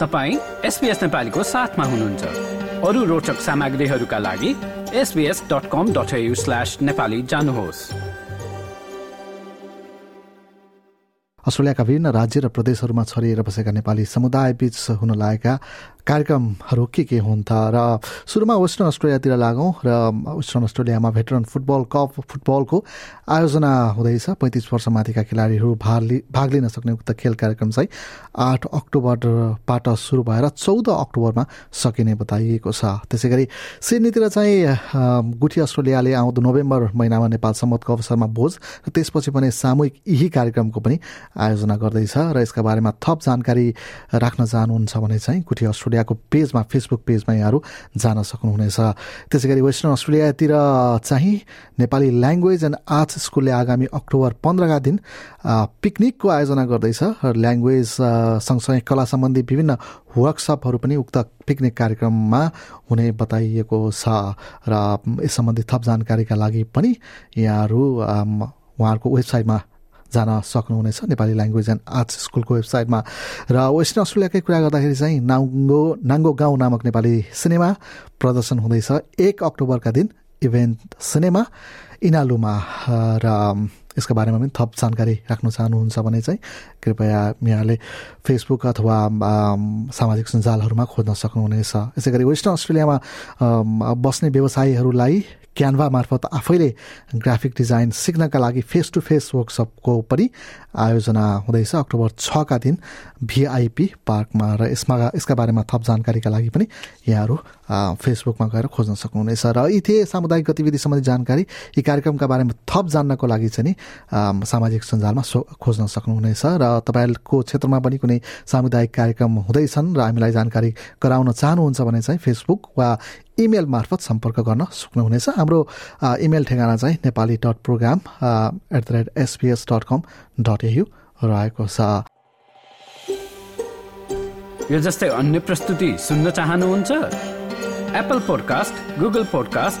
तपाईँ एसपिएस नेपालीको साथमा हुनुहुन्छ। अरू रोचक सामग्रीहरूका लागि SBS dot com dot slash Nepali जानुहोस्। अस्ट्रेलियाका विभिन्न राज्य र प्रदेशहरूमा छरिएर बसेका नेपाली समुदाय बीच हुन लागेका कार्यक्रमहरू के के हुन् त र सुरुमा वेस्टर्न अस्ट्रेलियातिर लागौँ र वेस्टर्न अस्ट्रेलियामा भेटरन फुटबल कप फुटबलको आयोजना हुँदैछ। पैँतिस वर्षमाथिका खेलाडीहरू भाग लि भाग लिन सक्ने उक्त खेल कार्यक्रम चाहिँ आठ अक्टोबरबाट सुरु भएर चौध अक्टोबरमा सकिने बताइएको छ। त्यसै गरी सिडनीतिर चाहिँ गुठी अस्ट्रेलियाले आउँदो नोभेम्बर महिनामा नेपाल सम्मतको अवसरमा भोज र त्यसपछि पनि सामूहिक यही कार्यक्रमको पनि आयोजना गर्दैछ। र यसका बारेमा थप जानकारी राख्न चाहनुहुन्छ भने चाहिँ गुठी अस्ट्रेलियाको पेजमा फेसबुक पेजमा यहाँहरू जान सक्नुहुनेछ। त्यसै गरी वेस्टर्न अस्ट्रेलियातिर चाहिँ नेपाली ल्याङ्ग्वेज एन्ड आर्ट्स स्कुलले आगामी अक्टोबर पन्ध्रका दिन पिकनिकको आयोजना गर्दैछ। र ल्याङ्ग्वेज सँगसँगै कला सम्बन्धी विभिन्न वर्कसपहरू पनि उक्त पिकनिक कार्यक्रममा हुने बताइएको छ। र यस सम्बन्धी थप जानकारीका लागि पनि यहाँहरू उहाँहरूको वेबसाइटमा जान सक्नुहुनेछ। नेपाली ल्याङ्ग्वेज एन्ड आर्ट्स स्कुलको वेबसाइटमा र वेस्टर्न अस्ट्रेलियाकै कुरा गर्दाखेरि चाहिँ नाङ्गो नाङ्गो गाउँ नामक नेपाली सिनेमा प्रदर्शन हुँदैछ। एक अक्टोबरका दिन इभेन्ट सिनेमा। इनालुमा र यसको बारेमा पनि थप जानकारी राख्न चाहनुहुन्छ भने चाहिँ कृपया यहाँले फेसबुक अथवा सामाजिक सञ्जालहरूमा खोज्न सक्नुहुनेछ। यसै गरी वेस्टर्न अस्ट्रेलियामा बस्ने व्यवसायीहरूलाई क्यानभा मार्फत आफैले ग्राफिक डिजाइन सिक्नका लागि फेस टु फेस वर्कसपको पनि आयोजना हुँदैछ। अक्टोबर छका दिन भिआइपी पार्कमा र यसमा यसका बारेमा थप जानकारीका लागि पनि यहाँहरू फेसबुकमा गएर खोज्न सक्नुहुनेछ। र यी थिए सामुदायिक गतिविधि सम्बन्धी जानकारी। यी कार्यक्रमका बारेमा थप जान्नको लागि चाहिँ नि सामाजिक सञ्जालमा सो खोज्न सक्नुहुनेछ र तपाईँहरूको क्षेत्रमा पनि कुनै सामुदायिक कार्यक्रम हुँदैछन् र हामीलाई जानकारी गराउन चाहनुहुन्छ भने चाहिँ फेसबुक वा इमेल मार्फत सम्पर्क गर्न सक्नुहुनेछ। हाम्रो इमेल ठेगाना चाहिँ Nepali dot program at the rate SBS dot com dot AU रहेको छ। यो जस्तै अन्य प्रस्तुति सुन्न चाहनुहुन्छ? Apple podcast Google podcast